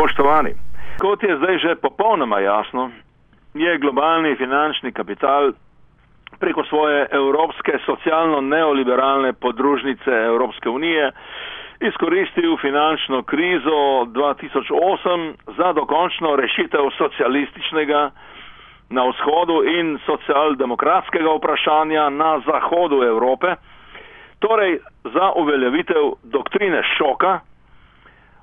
Spoštovani, kot je zdaj že popolnoma jasno, je globalni finančni kapital preko svoje evropske socialno-neoliberalne podružnice Evropske unije izkoristil finančno krizo 2008 za dokončno rešitev socialističnega na vzhodu in socialdemokratskega vprašanja na zahodu Evrope, torej za uveljavitev doktrine šoka,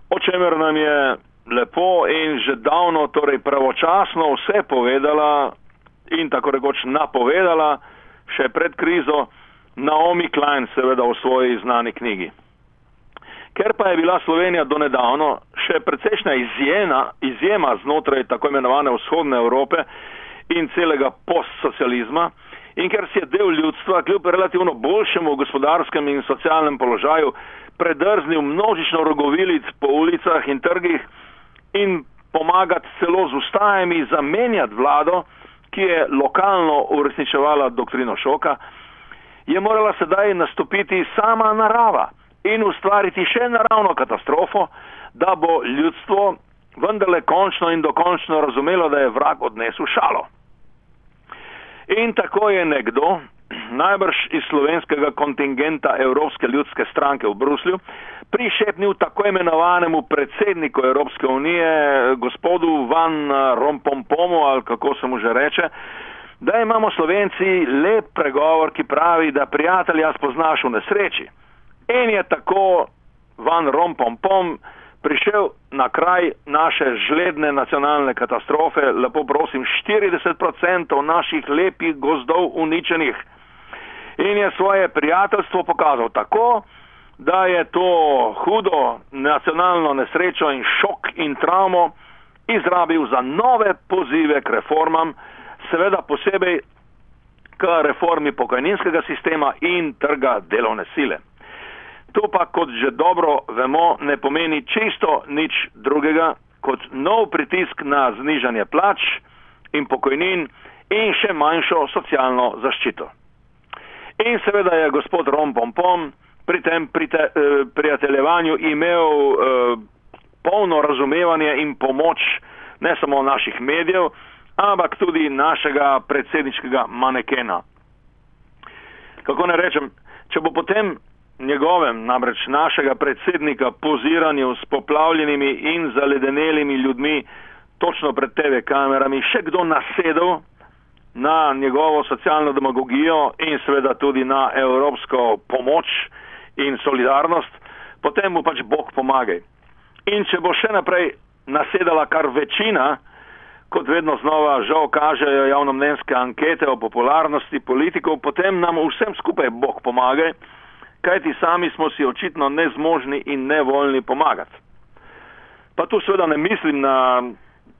o čemer nam je lepo in že davno, torej pravočasno vse povedala in tako rekoč napovedala še pred krizo Naomi Klein, seveda v svoji znani knjigi. Ker pa je bila Slovenija donedavno še precejšnja izjema, izjema znotraj tako imenovane vzhodne Evrope in celega postsocializma, in ker si je del ljudstva kljub relativno boljšemu gospodarskem in socialnem položaju predrznil množično rogovilic po ulicah in trgih in pomagati celo z ustajami zamenjati vlado, ki je lokalno uresničevala doktrino šoka, je morala sedaj nastopiti sama narava in ustvariti še naravno katastrofo, da bo ljudstvo vendarle končno in dokončno razumelo, da je vrag odnesel šalo. In tako je nekdo, najbrž iz slovenskega kontingenta Evropske ljudske stranke v Bruslju, prišepnil tako imenovanemu predsedniku Evropske unije, gospodu Van Rompompomu, ali kako se mu že reče, da imamo Slovenci lep pregovor, ki pravi, da prijatelja spoznaš v nesreči. In je tako Van Rompompom prišel na kraj naše žledne nacionalne katastrofe, lepo prosim, 40% naših lepih gozdov uničenih. In je svoje prijateljstvo pokazal tako, da je to hudo nacionalno nesrečo in šok in travmo izrabil za nove pozive k reformam, seveda posebej k reformi pokojninskega sistema in trga delovne sile. To pa, kot že dobro vemo, ne pomeni čisto nič drugega kot nov pritisk na znižanje plač in pokojnin in še manjšo socialno zaščito. In seveda je gospod Rom Pompom pri tem prite, eh, prijateljevanju imel eh, polno razumevanje in pomoč ne samo naših medijev, ampak tudi našega predsedničkega manekena. Kako ne rečem, če bo potem njegovem, namreč našega predsednika, poziranju s poplavljenimi in zaledenelimi ljudmi točno pred TV kamerami, še kdo nasedel na njegovo socialno demagogijo in seveda tudi na evropsko pomoč in solidarnost, potem mu pač Bog pomagaj. In če bo še naprej nasedala kar večina, kot vedno znova žal kažejo javnomnenjske ankete o popularnosti politikov, potem nam vsem skupaj Bog pomagaj, kajti sami smo si očitno nezmožni in nevoljni pomagati. Pa tu seveda ne mislim na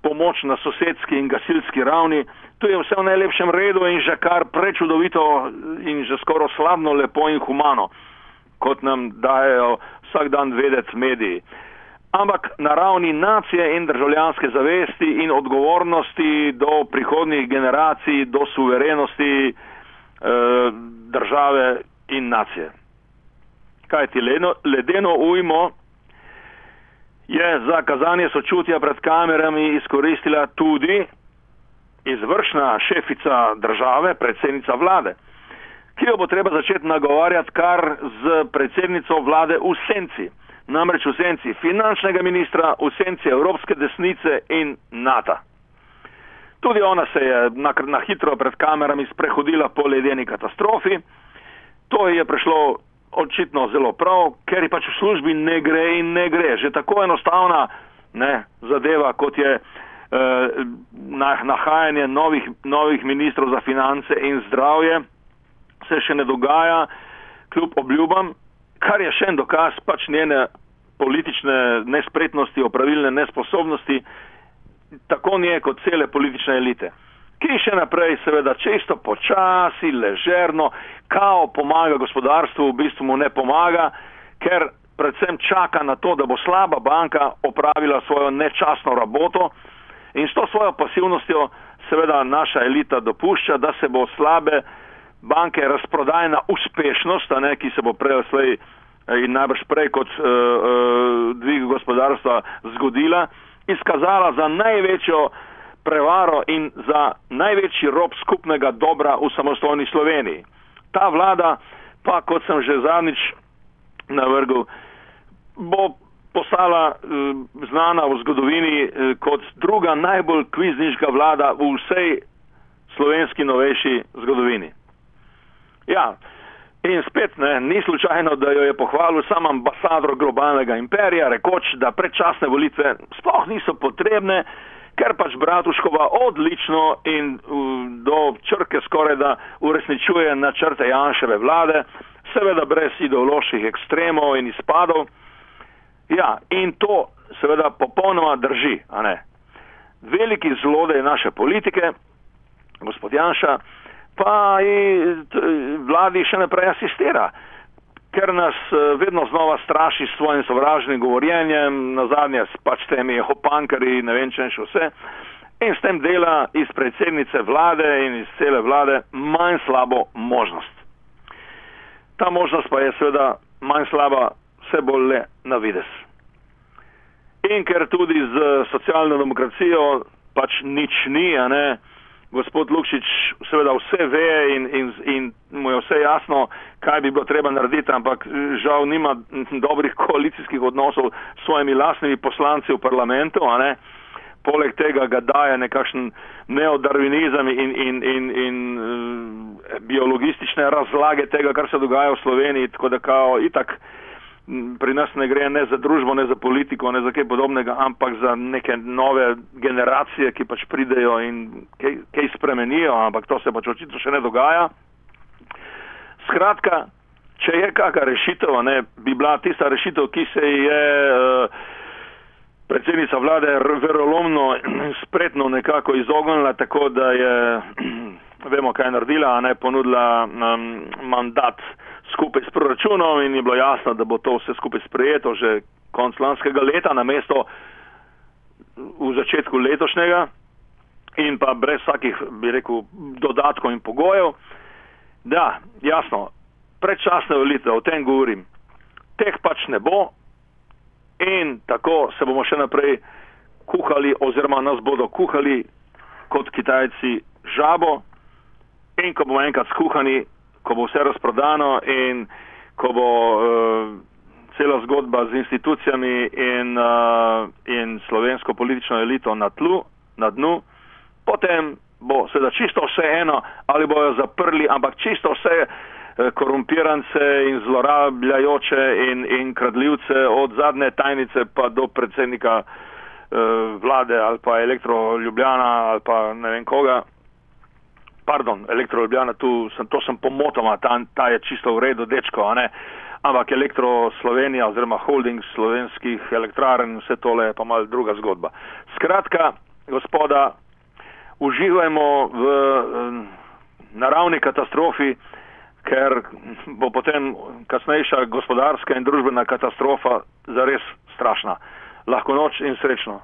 pomoč na sosedski in gasilski ravni, tu je vse v najlepšem redu in že kar prečudovito in že skoro slavno lepo in humano, kot nam dajo vsak dan vedeti mediji. Ampak na ravni nacije in državljanske zavesti in odgovornosti do prihodnih generacij, do suverenosti eh, države in nacije. Kaj ti ledeno ujmo je za kazanje sočutja pred kamerami izkoristila tudi izvršna šefica države, predsednica vlade, ki jo bo treba začeti nagovarjati kar z predsednico vlade v senci, namreč v senci finančnega ministra, v senci Evropske desnice in NATO. Tudi ona se je na, na hitro pred kamerami sprehodila po ledeni katastrofi. To je prišlo očitno zelo prav, ker je pač v službi ne gre in ne gre. Že tako enostavna ne, zadeva, kot je eh, nahajanje novih, novih ministrov za finance in zdravje, se še ne dogaja, kljub obljubam, kar je še en dokaz pač njene politične nespretnosti, opravilne nesposobnosti, tako nje kot cele politične elite ki še naprej seveda čisto počasi, ležerno, kao pomaga gospodarstvu, v bistvu mu ne pomaga, ker predvsem čaka na to, da bo slaba banka opravila svojo nečasno raboto in s to svojo pasivnostjo seveda naša elita dopušča, da se bo slabe banke razprodajna uspešnost, ne, ki se bo prej slej in najbrž prej kot uh, uh, dvig gospodarstva zgodila izkazala za največjo prevaro in za največji rob skupnega dobra v samostojni Sloveniji. Ta vlada pa, kot sem že zadnjič navrgel, bo postala eh, znana v zgodovini eh, kot druga najbolj kvizniška vlada v vsej slovenski novejši zgodovini. Ja, in spet ne, ni slučajno, da jo je pohvalil sam ambasador globalnega imperija, rekoč, da predčasne volitve sploh niso potrebne, ker pač Bratuškova odlično in do črke skoraj da uresničuje načrte Janševe vlade, seveda brez ideoloških ekstremov in izpadov. Ja, in to seveda popolnoma drži, a ne. Veliki zlodej naše politike, gospod Janša, pa vladi še naprej asistira, ker nas eh, vedno znova straši s svojim sovražnim govorjenjem, na zadnje s pač temi hopankari, ne vem če še vse, in s tem dela iz predsednice vlade in iz cele vlade manj slabo možnost. Ta možnost pa je seveda manj slaba, vse bolj le na vides. In ker tudi z socialno demokracijo pač nič ni, a ne, gospod Lukšič seveda vse ve in, in, in mu je vse jasno, kaj bi bilo treba narediti, ampak žal nima dobrih koalicijskih odnosov s svojimi lastnimi poslanci v parlamentu, a ne. Poleg tega ga daje nekakšen neodarvinizem in, in, in, in uh, biologistične razlage tega, kar se dogaja v Sloveniji, tako da kao itak pri nas ne gre ne za družbo, ne za politiko, ne za kaj podobnega, ampak za neke nove generacije, ki pač pridejo in kaj, kaj spremenijo, ampak to se pač očitno še ne dogaja. Skratka, če je kakšna rešitev, ne, bi bila tista rešitev, ki se je uh, predsednica vlade verolomno spretno nekako izognila, tako da je, vemo, kaj je naredila, a ne ponudila um, mandat skupaj s proračunom in je bilo jasno, da bo to vse skupaj sprejeto že konc lanskega leta na mesto v začetku letošnjega in pa brez vsakih, bi rekel, dodatkov in pogojev. Da, jasno, predčasne volitve, o tem govorim, teh pač ne bo in tako se bomo še naprej kuhali oziroma nas bodo kuhali kot Kitajci žabo in ko bomo enkrat skuhani, ko bo vse razprodano in ko bo uh, cela zgodba z institucijami in, uh, in slovensko politično elito na tlu, na dnu, potem bo seveda čisto vse eno, ali bojo zaprli, ampak čisto vse uh, korumpirance in zlorabljajoče in, in kradljivce od zadnje tajnice pa do predsednika uh, vlade ali pa elektroljubljana ali pa ne vem koga pardon, Elektro Ljubljana, tu sem, to sem pomotoma, ta, ta je čisto v redu, dečko, a ne, ampak Elektro Slovenija oziroma holding slovenskih elektrarn, vse tole je pa mal druga zgodba. Skratka, gospoda, uživajmo v naravni katastrofi, ker bo potem kasnejša gospodarska in družbena katastrofa zares strašna. Lahko noč in srečno.